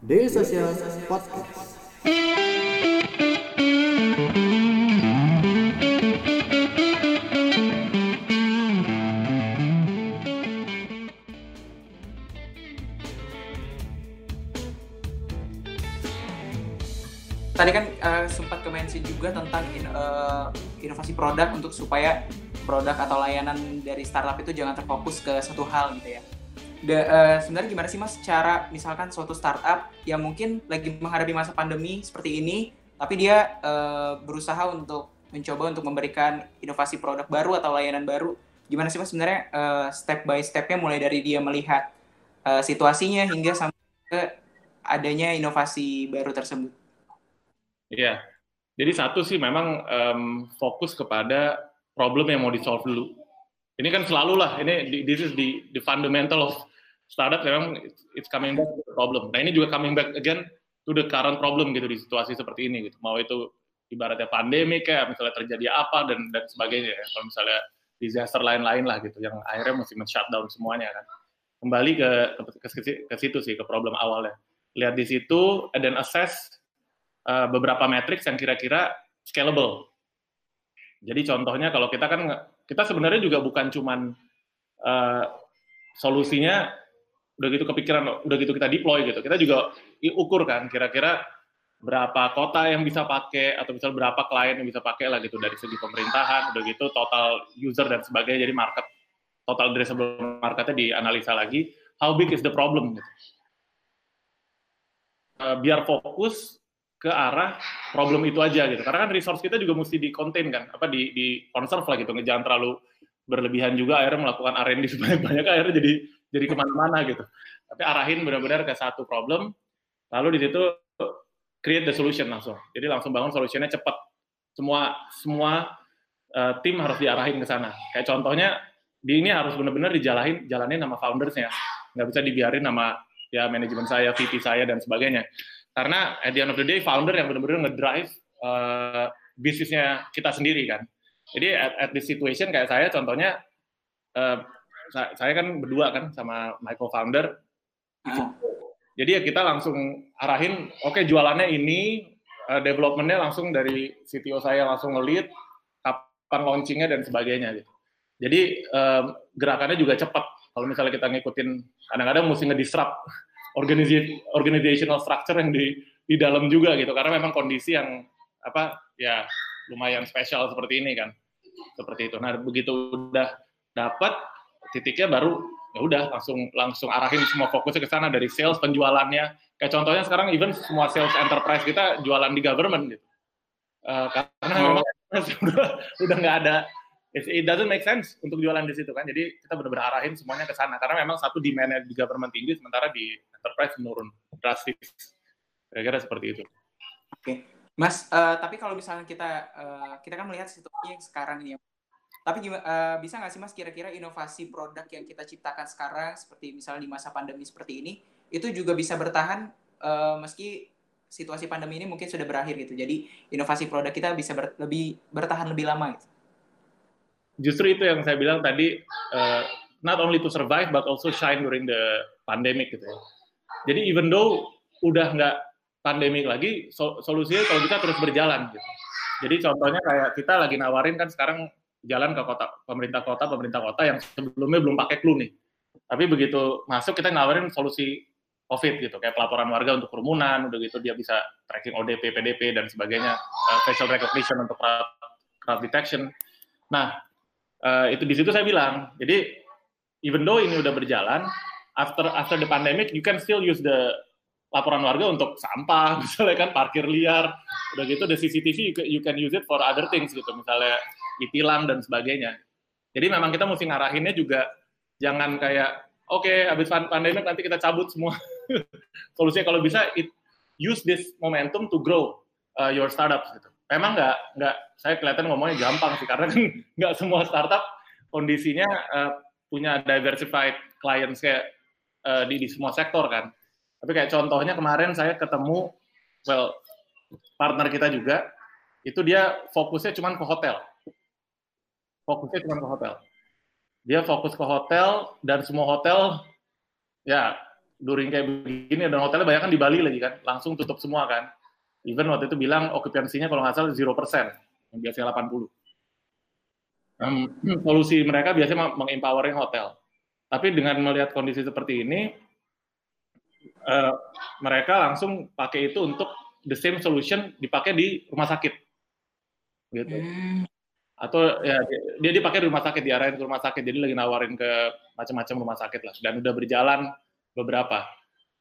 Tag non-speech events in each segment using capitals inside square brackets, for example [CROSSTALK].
Daily Social Podcast. Tadi kan uh, sempat ke juga tentang in, uh, inovasi produk untuk supaya produk atau layanan dari startup itu jangan terfokus ke satu hal gitu ya. Da, uh, sebenarnya gimana sih mas cara misalkan suatu startup yang mungkin lagi menghadapi masa pandemi seperti ini, tapi dia uh, berusaha untuk mencoba untuk memberikan inovasi produk baru atau layanan baru. Gimana sih mas sebenarnya uh, step by stepnya mulai dari dia melihat uh, situasinya hingga sampai ke adanya inovasi baru tersebut. Iya. Jadi satu sih memang um, fokus kepada problem yang mau di solve dulu. Ini kan selalu lah, ini this is the, the fundamental of startup memang it's coming back to the problem. Nah ini juga coming back again to the current problem gitu di situasi seperti ini gitu. Mau itu ibaratnya pandemi kayak misalnya terjadi apa dan dan sebagainya ya. Kalau misalnya disaster lain-lain lah gitu yang akhirnya mesti men-shutdown semuanya kan. Kembali ke, ke, ke, ke situ sih ke problem awalnya. Lihat di situ dan assess uh, beberapa matriks yang kira-kira scalable. Jadi contohnya kalau kita kan kita sebenarnya juga bukan cuman uh, solusinya udah gitu kepikiran udah gitu kita deploy gitu. Kita juga ukur kan kira-kira berapa kota yang bisa pakai atau misal berapa klien yang bisa pakai lah gitu dari segi pemerintahan udah gitu total user dan sebagainya jadi market total addressable marketnya dianalisa lagi how big is the problem gitu. Uh, biar fokus ke arah problem itu aja gitu. Karena kan resource kita juga mesti di contain kan, apa di di conserve lah gitu, jangan terlalu berlebihan juga akhirnya melakukan R&D sebanyak-banyak [LAUGHS] akhirnya jadi jadi ke mana-mana gitu. Tapi arahin benar-benar ke satu problem, lalu di situ create the solution langsung. Jadi langsung bangun solutionnya cepat. Semua semua uh, tim harus diarahin ke sana. Kayak contohnya di ini harus benar-benar dijalanin jalanin sama foundersnya, nggak bisa dibiarin sama ya manajemen saya, VP saya dan sebagainya karena at the end of the day founder yang benar-benar ngedrive uh, bisnisnya kita sendiri kan. Jadi at, at this situation kayak saya contohnya uh, saya kan berdua kan sama my co-founder. Uh. Jadi ya kita langsung arahin, oke okay, jualannya ini, uh, developmentnya langsung dari CTO saya langsung ngelit, kapan launchingnya dan sebagainya gitu. Jadi um, gerakannya juga cepat. Kalau misalnya kita ngikutin, kadang-kadang mesti ngedisrupt [LAUGHS] organizational structure yang di di dalam juga gitu karena memang kondisi yang apa ya lumayan spesial seperti ini kan seperti itu nah begitu udah dapat titiknya baru ya udah langsung langsung arahin semua fokusnya ke sana dari sales penjualannya kayak contohnya sekarang even semua sales enterprise kita jualan di government gitu uh, karena oh. memang [LAUGHS] udah udah nggak ada it, doesn't make sense untuk jualan di situ kan. Jadi kita benar-benar arahin semuanya ke sana karena memang satu demand di government tinggi sementara di enterprise menurun drastis. Kira-kira seperti itu. Oke. Okay. Mas, uh, tapi kalau misalnya kita uh, kita kan melihat situasi yang sekarang ini Tapi uh, bisa nggak sih Mas kira-kira inovasi produk yang kita ciptakan sekarang seperti misalnya di masa pandemi seperti ini itu juga bisa bertahan uh, meski situasi pandemi ini mungkin sudah berakhir gitu. Jadi inovasi produk kita bisa ber, lebih bertahan lebih lama gitu justru itu yang saya bilang tadi uh, not only to survive but also shine during the pandemic gitu ya. Jadi even though udah nggak pandemik lagi, so, solusinya kalau kita terus berjalan gitu. Jadi contohnya kayak kita lagi nawarin kan sekarang jalan ke kota pemerintah kota pemerintah kota yang sebelumnya belum pakai clue nih. Tapi begitu masuk kita nawarin solusi COVID gitu, kayak pelaporan warga untuk kerumunan, udah gitu dia bisa tracking ODP, PDP dan sebagainya, uh, facial recognition untuk crowd, crowd detection. Nah, uh, itu di situ saya bilang jadi even though ini udah berjalan after after the pandemic you can still use the laporan warga untuk sampah [LAUGHS] misalnya kan parkir liar udah gitu the CCTV you can use it for other things gitu misalnya ditilang dan sebagainya jadi memang kita mesti ngarahinnya juga jangan kayak oke okay, habis pandemi nanti kita cabut semua [LAUGHS] solusinya kalau bisa it, use this momentum to grow uh, your startup gitu memang nggak nggak saya kelihatan ngomongnya gampang sih karena kan [LAUGHS] nggak semua startup kondisinya uh, punya diversified clients kayak uh, di, di semua sektor kan. Tapi kayak contohnya kemarin saya ketemu well partner kita juga itu dia fokusnya cuma ke hotel. Fokusnya cuma ke hotel. Dia fokus ke hotel dan semua hotel ya during kayak begini dan hotelnya banyak kan di Bali lagi kan, langsung tutup semua kan. Even waktu itu bilang okupansinya kalau nggak salah 0%, yang biasanya 80. Um, solusi mereka biasanya mengempowering hotel. Tapi dengan melihat kondisi seperti ini, uh, mereka langsung pakai itu untuk the same solution dipakai di rumah sakit. Gitu. Hmm. Atau ya dia dipakai di rumah sakit, diarahin ke rumah sakit. Jadi lagi nawarin ke macam-macam rumah sakit lah. Dan udah berjalan beberapa.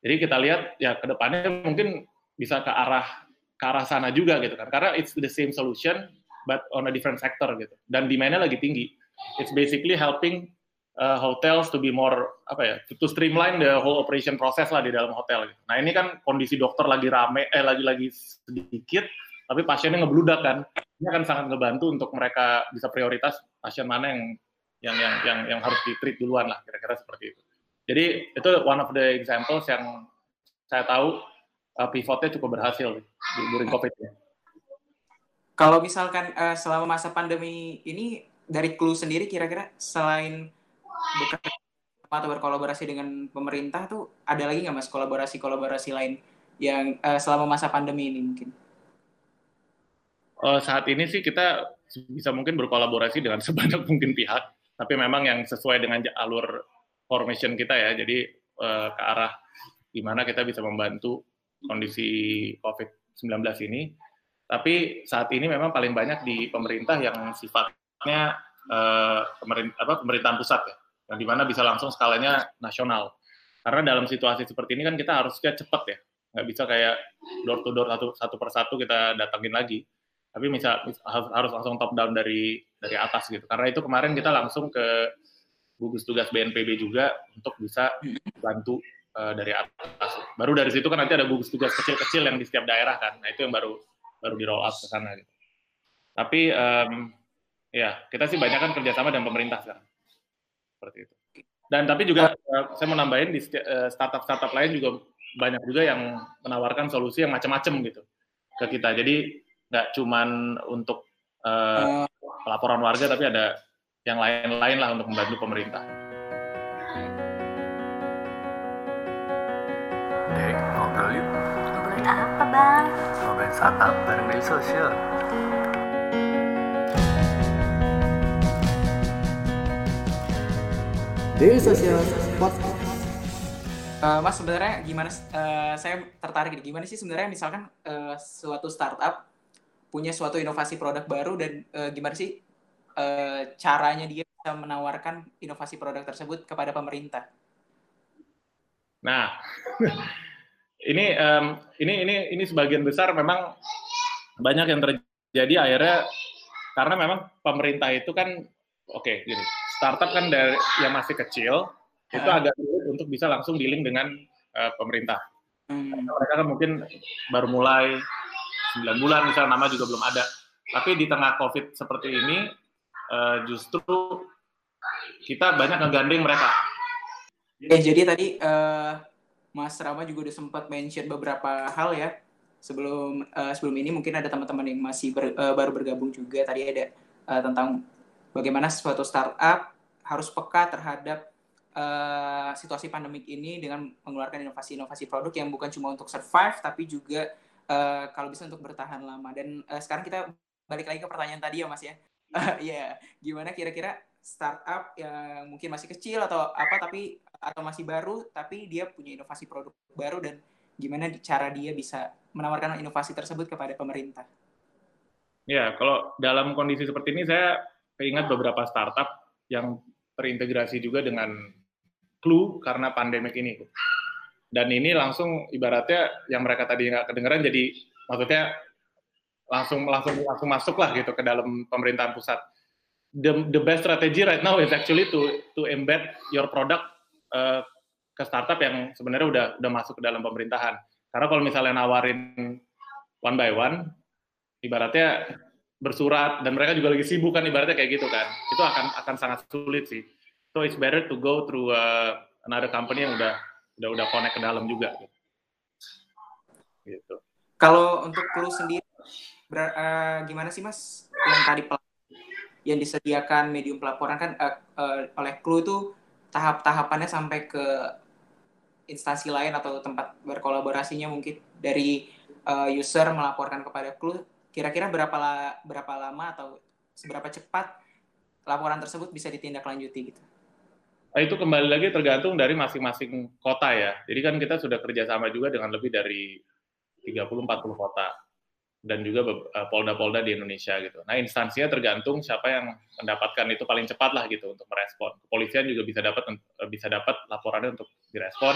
Jadi kita lihat ya ke depannya mungkin bisa ke arah ke arah sana juga gitu kan. Karena it's the same solution but on a different sector gitu. Dan demand-nya lagi tinggi. It's basically helping uh, hotels to be more apa ya, to streamline the whole operation process lah di dalam hotel. Gitu. Nah ini kan kondisi dokter lagi rame, eh lagi-lagi sedikit, tapi pasiennya ngebludak kan. Ini akan sangat ngebantu untuk mereka bisa prioritas pasien mana yang yang yang yang, yang harus di treat duluan lah, kira-kira seperti itu. Jadi itu one of the examples yang saya tahu uh, pivotnya cukup berhasil di during COVID ya. Kalau misalkan uh, selama masa pandemi ini dari Clue sendiri kira-kira selain bekerja atau berkolaborasi dengan pemerintah tuh ada lagi nggak mas kolaborasi-kolaborasi lain yang uh, selama masa pandemi ini mungkin? Uh, saat ini sih kita bisa mungkin berkolaborasi dengan [LAUGHS] sebanyak mungkin pihak, tapi memang yang sesuai dengan alur formation kita ya, jadi uh, ke arah gimana kita bisa membantu kondisi COVID-19 ini tapi saat ini memang paling banyak di pemerintah yang sifatnya uh, pemerintah, apa, pemerintahan pusat ya, yang di mana bisa langsung skalanya nasional. Karena dalam situasi seperti ini kan kita harusnya cepat ya, nggak bisa kayak door to door satu, satu persatu kita datangin lagi. Tapi misal, harus, harus langsung top down dari dari atas gitu. Karena itu kemarin kita langsung ke gugus tugas BNPB juga untuk bisa bantu uh, dari atas. Baru dari situ kan nanti ada gugus tugas kecil-kecil yang di setiap daerah kan. Nah itu yang baru baru di roll up ke sana gitu. Tapi um, ya kita sih banyak kan kerjasama dengan pemerintah sekarang seperti itu. Dan tapi juga uh, saya mau nambahin di uh, startup-startup lain juga banyak juga yang menawarkan solusi yang macam-macam gitu ke kita. Jadi nggak cuman untuk uh, pelaporan warga tapi ada yang lain-lain lah untuk membantu pemerintah. Dek, ngobrol yuk. Ngobrolin apa, Bang? Ngobrolin startup bareng dari sosial. Daily Social Podcast. Uh, mas sebenarnya gimana? Uh, saya tertarik gimana sih sebenarnya misalkan uh, suatu startup punya suatu inovasi produk baru dan uh, gimana sih uh, caranya dia bisa menawarkan inovasi produk tersebut kepada pemerintah? Nah, [LAUGHS] ini um, ini ini ini sebagian besar memang banyak yang terjadi akhirnya karena memang pemerintah itu kan oke okay, gini startup kan dari yang masih kecil itu agak sulit untuk bisa langsung dealing dengan uh, pemerintah. Hmm. Mereka kan mungkin baru mulai 9 bulan misalnya nama juga belum ada. Tapi di tengah COVID seperti ini uh, justru kita banyak ngegandeng mereka. Ya, jadi tadi uh, Mas Rama juga udah sempat mention beberapa hal ya. Sebelum uh, sebelum ini mungkin ada teman-teman yang masih ber, uh, baru bergabung juga. Tadi ada uh, tentang bagaimana suatu startup harus peka terhadap uh, situasi pandemik ini dengan mengeluarkan inovasi-inovasi produk yang bukan cuma untuk survive tapi juga uh, kalau bisa untuk bertahan lama. Dan uh, sekarang kita balik lagi ke pertanyaan tadi ya Mas ya. Uh, ya, yeah. gimana kira-kira startup yang mungkin masih kecil atau apa tapi atau masih baru tapi dia punya inovasi produk baru dan gimana cara dia bisa menawarkan inovasi tersebut kepada pemerintah? Ya, kalau dalam kondisi seperti ini saya ingat beberapa startup yang terintegrasi juga dengan Clue karena pandemik ini. Dan ini langsung ibaratnya yang mereka tadi nggak kedengeran jadi maksudnya langsung langsung langsung masuk lah gitu ke dalam pemerintahan pusat. The, the best strategy right now is actually to to embed your product uh, ke startup yang sebenarnya udah udah masuk ke dalam pemerintahan. Karena kalau misalnya nawarin one by one, ibaratnya bersurat dan mereka juga lagi sibuk kan ibaratnya kayak gitu kan. Itu akan akan sangat sulit sih. So it's better to go through uh, another company yang udah udah udah connect ke dalam juga. Gitu. Kalau untuk Clue sendiri ber, uh, gimana sih Mas yang tadi yang disediakan medium pelaporan kan uh, uh, oleh Clue itu tahap-tahapannya sampai ke instansi lain atau tempat berkolaborasinya mungkin dari uh, user melaporkan kepada clue kira-kira berapa la, berapa lama atau seberapa cepat laporan tersebut bisa ditindaklanjuti gitu itu kembali lagi tergantung dari masing-masing kota ya. Jadi kan kita sudah kerjasama juga dengan lebih dari 30-40 kota dan juga eh, polda-polda di Indonesia gitu. Nah instansinya tergantung siapa yang mendapatkan itu paling cepat lah gitu untuk merespon. Kepolisian juga bisa dapat eh, bisa dapat laporannya untuk direspon.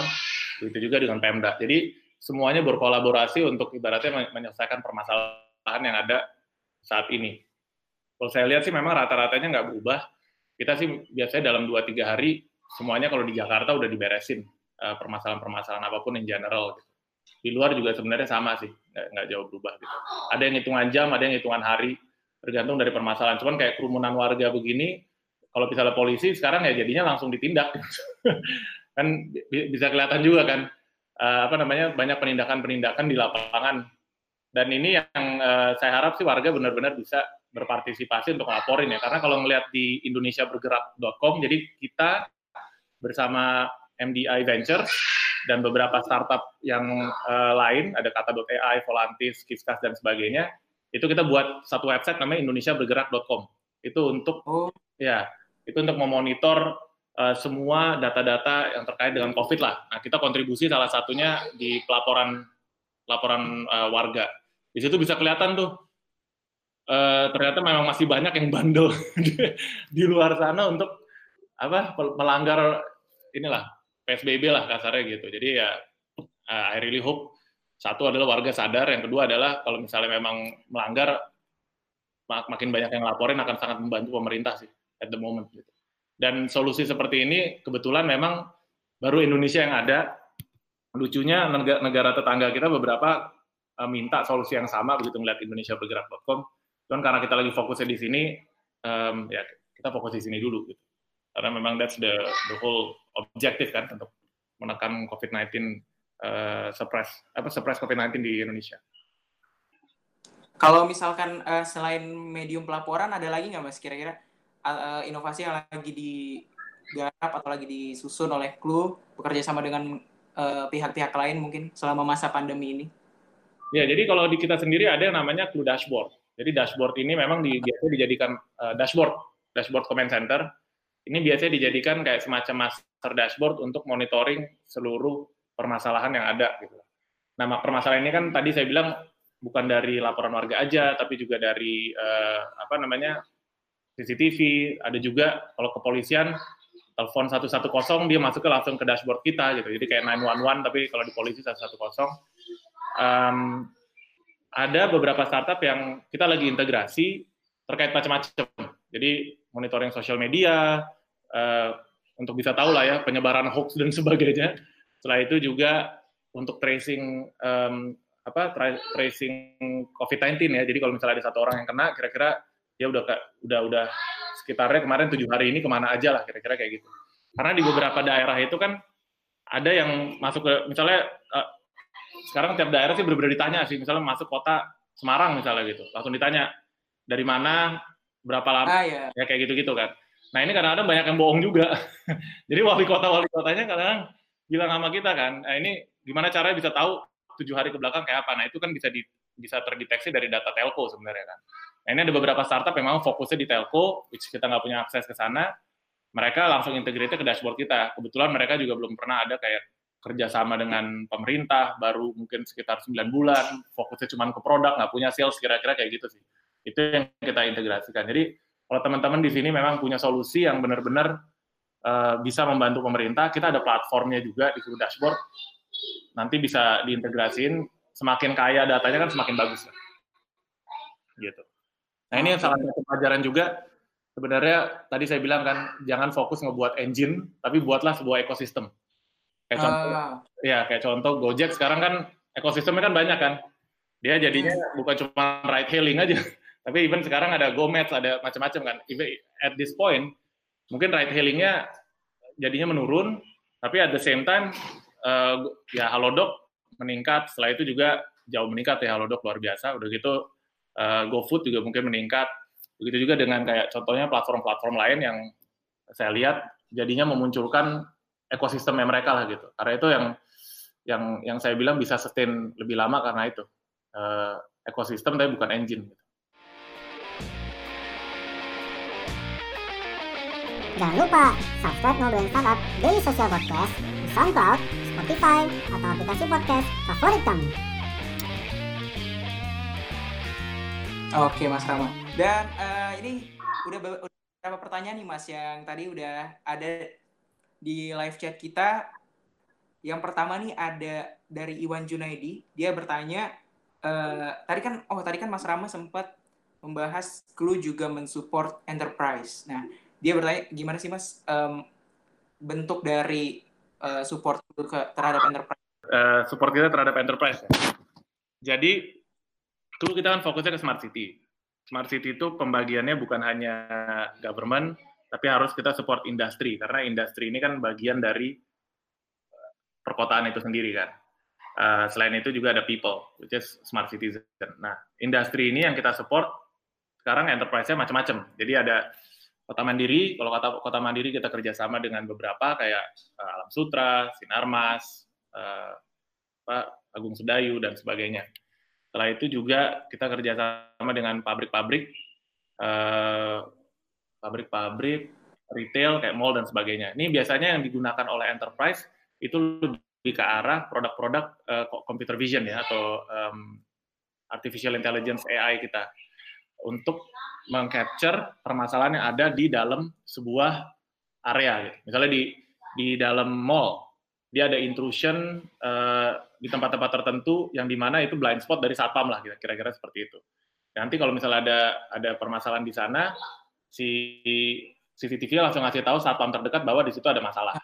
Begitu juga dengan Pemda. Jadi semuanya berkolaborasi untuk ibaratnya menyelesaikan permasalahan yang ada saat ini. Kalau saya lihat sih memang rata-ratanya nggak berubah kita sih biasanya dalam 2-3 hari semuanya kalau di Jakarta udah diberesin uh, permasalahan-permasalahan apa pun in general gitu. Di luar juga sebenarnya sama sih, nggak, jauh berubah gitu. Ada yang hitungan jam, ada yang hitungan hari, tergantung dari permasalahan. Cuman kayak kerumunan warga begini, kalau misalnya polisi sekarang ya jadinya langsung ditindak. [LAUGHS] kan bisa kelihatan juga kan uh, apa namanya banyak penindakan-penindakan di lapangan. Dan ini yang uh, saya harap sih warga benar-benar bisa berpartisipasi untuk laporin ya. Karena kalau ngelihat di indonesiabergerak.com, jadi kita bersama MDI Ventures dan beberapa startup yang uh, lain, ada kata.ai, Volantis, Kiskas, dan sebagainya, itu kita buat satu website namanya indonesiabergerak.com. Itu untuk oh. ya, itu untuk memonitor uh, semua data-data yang terkait dengan COVID lah. Nah, kita kontribusi salah satunya di pelaporan laporan uh, warga. Di situ bisa kelihatan tuh uh, ternyata memang masih banyak yang bandel [LAUGHS] di, luar sana untuk apa melanggar inilah PSBB lah kasarnya gitu. Jadi ya uh, I really hope satu adalah warga sadar, yang kedua adalah kalau misalnya memang melanggar mak makin banyak yang laporin akan sangat membantu pemerintah sih at the moment gitu. Dan solusi seperti ini kebetulan memang baru Indonesia yang ada. Lucunya negara, negara tetangga kita beberapa uh, minta solusi yang sama begitu melihat Indonesia bergerak.com Cuman karena kita lagi fokusnya di sini, um, ya kita fokus di sini dulu. Gitu. Karena memang that's the the whole objective kan untuk menekan COVID-19, uh, suppress apa suppress COVID-19 di Indonesia. Kalau misalkan uh, selain medium pelaporan, ada lagi nggak mas kira-kira uh, inovasi yang lagi digarap atau lagi disusun oleh Clue bekerja sama dengan pihak-pihak uh, lain mungkin selama masa pandemi ini? Ya, jadi kalau di kita sendiri ada yang namanya Clue Dashboard. Jadi dashboard ini memang di, biasanya dijadikan uh, dashboard, dashboard command center. Ini biasanya dijadikan kayak semacam master dashboard untuk monitoring seluruh permasalahan yang ada. Gitu. Nah, permasalahan ini kan tadi saya bilang bukan dari laporan warga aja, tapi juga dari uh, apa namanya CCTV. Ada juga kalau kepolisian telepon 110 dia masuk ke langsung ke dashboard kita gitu. Jadi kayak 911 tapi kalau di polisi 110. Um, ada beberapa startup yang kita lagi integrasi terkait macam-macam. Jadi monitoring sosial media uh, untuk bisa tahu lah ya penyebaran hoax dan [LAUGHS] sebagainya. Setelah itu juga untuk tracing um, apa tra tracing COVID-19 ya. Jadi kalau misalnya ada satu orang yang kena, kira-kira dia udah udah udah sekitarnya kemarin tujuh hari ini ke mana aja lah kira-kira kayak gitu. Karena di beberapa daerah itu kan ada yang masuk ke misalnya uh, sekarang tiap daerah sih benar-benar ditanya sih, misalnya masuk kota Semarang misalnya gitu, langsung ditanya dari mana, berapa lama, ah, iya. ya kayak gitu-gitu kan. Nah ini kadang-kadang banyak yang bohong juga. [LAUGHS] Jadi wali kota wali kotanya kadang bilang sama kita kan, nah, ini gimana caranya bisa tahu tujuh hari ke belakang kayak apa? Nah itu kan bisa di, bisa terdeteksi dari data telco sebenarnya kan. Nah ini ada beberapa startup yang memang fokusnya di telco, which kita nggak punya akses ke sana, mereka langsung integrate ke dashboard kita. Kebetulan mereka juga belum pernah ada kayak kerjasama dengan pemerintah baru mungkin sekitar 9 bulan, fokusnya cuma ke produk, nggak punya sales, kira-kira kayak gitu sih. Itu yang kita integrasikan. Jadi kalau teman-teman di sini memang punya solusi yang benar-benar uh, bisa membantu pemerintah, kita ada platformnya juga di Guru Dashboard. Nanti bisa diintegrasin, semakin kaya datanya kan semakin bagus. Gitu. Nah ini yang salah satu pelajaran juga, sebenarnya tadi saya bilang kan, jangan fokus ngebuat engine, tapi buatlah sebuah ekosistem Kayak contoh, uh. ya kayak contoh Gojek sekarang kan ekosistemnya kan banyak kan. Dia jadinya hmm. bukan cuma ride hailing aja, [LAUGHS] tapi even sekarang ada GoMeds, ada macam-macam kan. Even at this point, mungkin ride hailingnya jadinya menurun, tapi at the same time uh, ya Halodoc meningkat. Setelah itu juga jauh meningkat ya Halodoc luar biasa. Udah gitu uh, GoFood juga mungkin meningkat. Begitu juga dengan kayak contohnya platform-platform lain yang saya lihat jadinya memunculkan ekosistemnya mereka lah gitu. Karena itu yang yang yang saya bilang bisa sustain lebih lama karena itu uh, ekosistem tapi bukan engine. Jangan lupa subscribe Ngobrolin Startup Daily Social Podcast di SoundCloud, Spotify, atau aplikasi podcast favorit kamu. Oke Mas Rama. Dan uh, ini udah beberapa pertanyaan nih Mas yang tadi udah ada di live chat kita. Yang pertama nih ada dari Iwan Junaidi. Dia bertanya, uh, tadi kan, oh tadi kan Mas Rama sempat membahas Clue juga mensupport enterprise. Nah, dia bertanya gimana sih mas um, bentuk dari uh, support ke terhadap enterprise? Uh, support kita terhadap enterprise. Ya. Jadi dulu kita kan fokusnya ke smart city. Smart city itu pembagiannya bukan hanya government, tapi harus kita support industri karena industri ini kan bagian dari perkotaan itu sendiri kan. Uh, selain itu juga ada people, which is smart citizen. Nah, industri ini yang kita support sekarang enterprise-nya macam-macam. Jadi ada Kota Mandiri, kalau kota Kota Mandiri kita kerjasama dengan beberapa kayak uh, Alam Sutra, Sinarmas, uh, Agung Sedayu dan sebagainya. Setelah itu juga kita kerjasama dengan pabrik-pabrik, pabrik-pabrik, retail kayak mall dan sebagainya. Ini biasanya yang digunakan oleh enterprise itu lebih ke arah produk-produk uh, computer vision ya atau um, artificial intelligence AI kita untuk mengcapture permasalahan yang ada di dalam sebuah area gitu. Misalnya di di dalam mall dia ada intrusion uh, di tempat-tempat tertentu yang di mana itu blind spot dari satpam lah kira-kira seperti itu. Nanti kalau misalnya ada ada permasalahan di sana si CCTV langsung ngasih tahu satpam terdekat bahwa di situ ada masalah.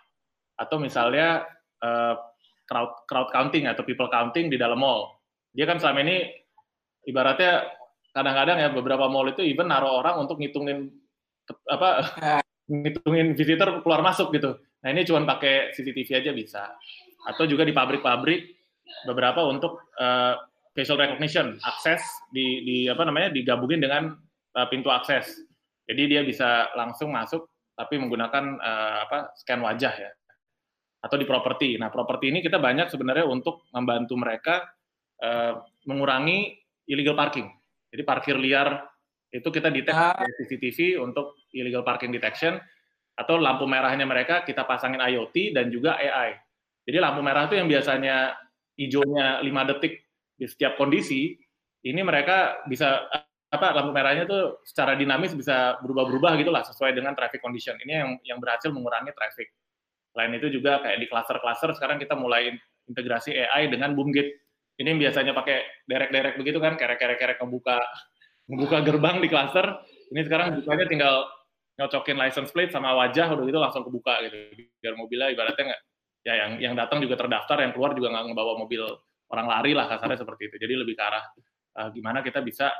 Atau misalnya uh, crowd crowd counting atau people counting di dalam mall. Dia kan selama ini ibaratnya kadang-kadang ya beberapa mall itu even naruh orang untuk ngitungin apa [LAUGHS] ngitungin visitor keluar masuk gitu. Nah ini cuma pakai CCTV aja bisa. Atau juga di pabrik-pabrik beberapa untuk uh, facial recognition, akses di, di apa namanya digabungin dengan uh, pintu akses. Jadi dia bisa langsung masuk tapi menggunakan uh, apa scan wajah ya. Atau di properti. Nah properti ini kita banyak sebenarnya untuk membantu mereka uh, mengurangi illegal parking. Jadi parkir liar itu kita detect ah. CCTV untuk illegal parking detection atau lampu merahnya mereka kita pasangin IoT dan juga AI. Jadi lampu merah itu yang biasanya hijaunya 5 detik di setiap kondisi, ini mereka bisa apa lampu merahnya tuh secara dinamis bisa berubah-berubah gitu lah sesuai dengan traffic condition. Ini yang yang berhasil mengurangi traffic. Selain itu juga kayak di cluster-cluster sekarang kita mulai integrasi AI dengan boom gate ini biasanya pakai derek-derek begitu kan, kerek-kerek-kerek ngebuka ngebuka gerbang di klaster. Ini sekarang bukanya tinggal nyocokin license plate sama wajah, udah gitu langsung kebuka gitu. Biar mobilnya ibaratnya nggak, ya yang yang datang juga terdaftar, yang keluar juga nggak ngebawa mobil orang lari lah kasarnya seperti itu. Jadi lebih ke arah uh, gimana kita bisa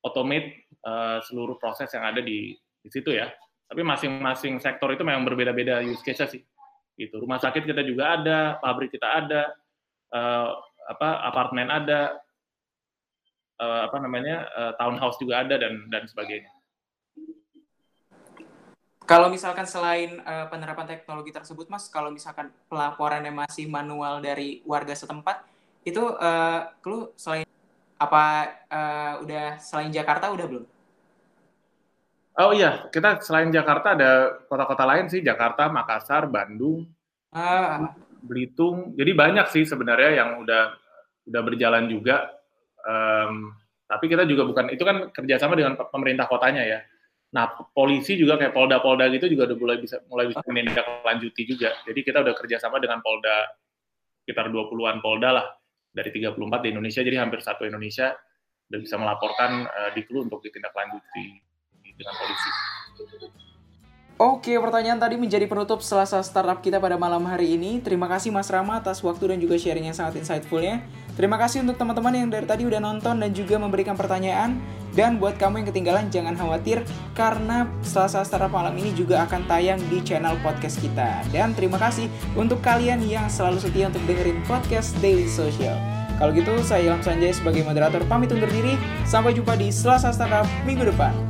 automate uh, seluruh proses yang ada di di situ ya. Tapi masing-masing sektor itu memang berbeda-beda use case sih. Gitu. Rumah sakit kita juga ada, pabrik kita ada, uh, apa apartemen ada uh, apa namanya uh, townhouse juga ada dan dan sebagainya. Kalau misalkan selain uh, penerapan teknologi tersebut, Mas, kalau misalkan pelaporannya masih manual dari warga setempat, itu uh, lu selain apa uh, udah selain Jakarta udah belum? Oh iya, kita selain Jakarta ada kota-kota lain sih, Jakarta, Makassar, Bandung, uh. Belitung. Jadi banyak sih sebenarnya yang udah udah berjalan juga. Um, tapi kita juga bukan itu kan kerjasama dengan pemerintah kotanya ya. Nah, polisi juga kayak Polda-Polda gitu juga udah mulai bisa mulai bisa menindaklanjuti juga. Jadi kita udah kerjasama dengan Polda sekitar 20-an Polda lah dari 34 di Indonesia. Jadi hampir satu Indonesia udah bisa melaporkan uh, di Klu untuk ditindaklanjuti dengan polisi. Oke, pertanyaan tadi menjadi penutup selasa startup kita pada malam hari ini. Terima kasih Mas Rama atas waktu dan juga sharing yang sangat insightfulnya. Terima kasih untuk teman-teman yang dari tadi udah nonton dan juga memberikan pertanyaan. Dan buat kamu yang ketinggalan, jangan khawatir karena selasa startup malam ini juga akan tayang di channel podcast kita. Dan terima kasih untuk kalian yang selalu setia untuk dengerin podcast Daily Social. Kalau gitu, saya Ilham Sanjay sebagai moderator pamit undur diri. Sampai jumpa di Selasa Startup minggu depan.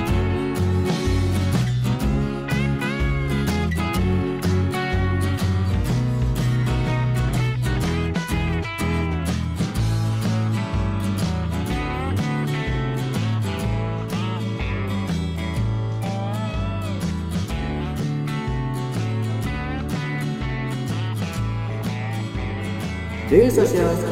Social Podcast.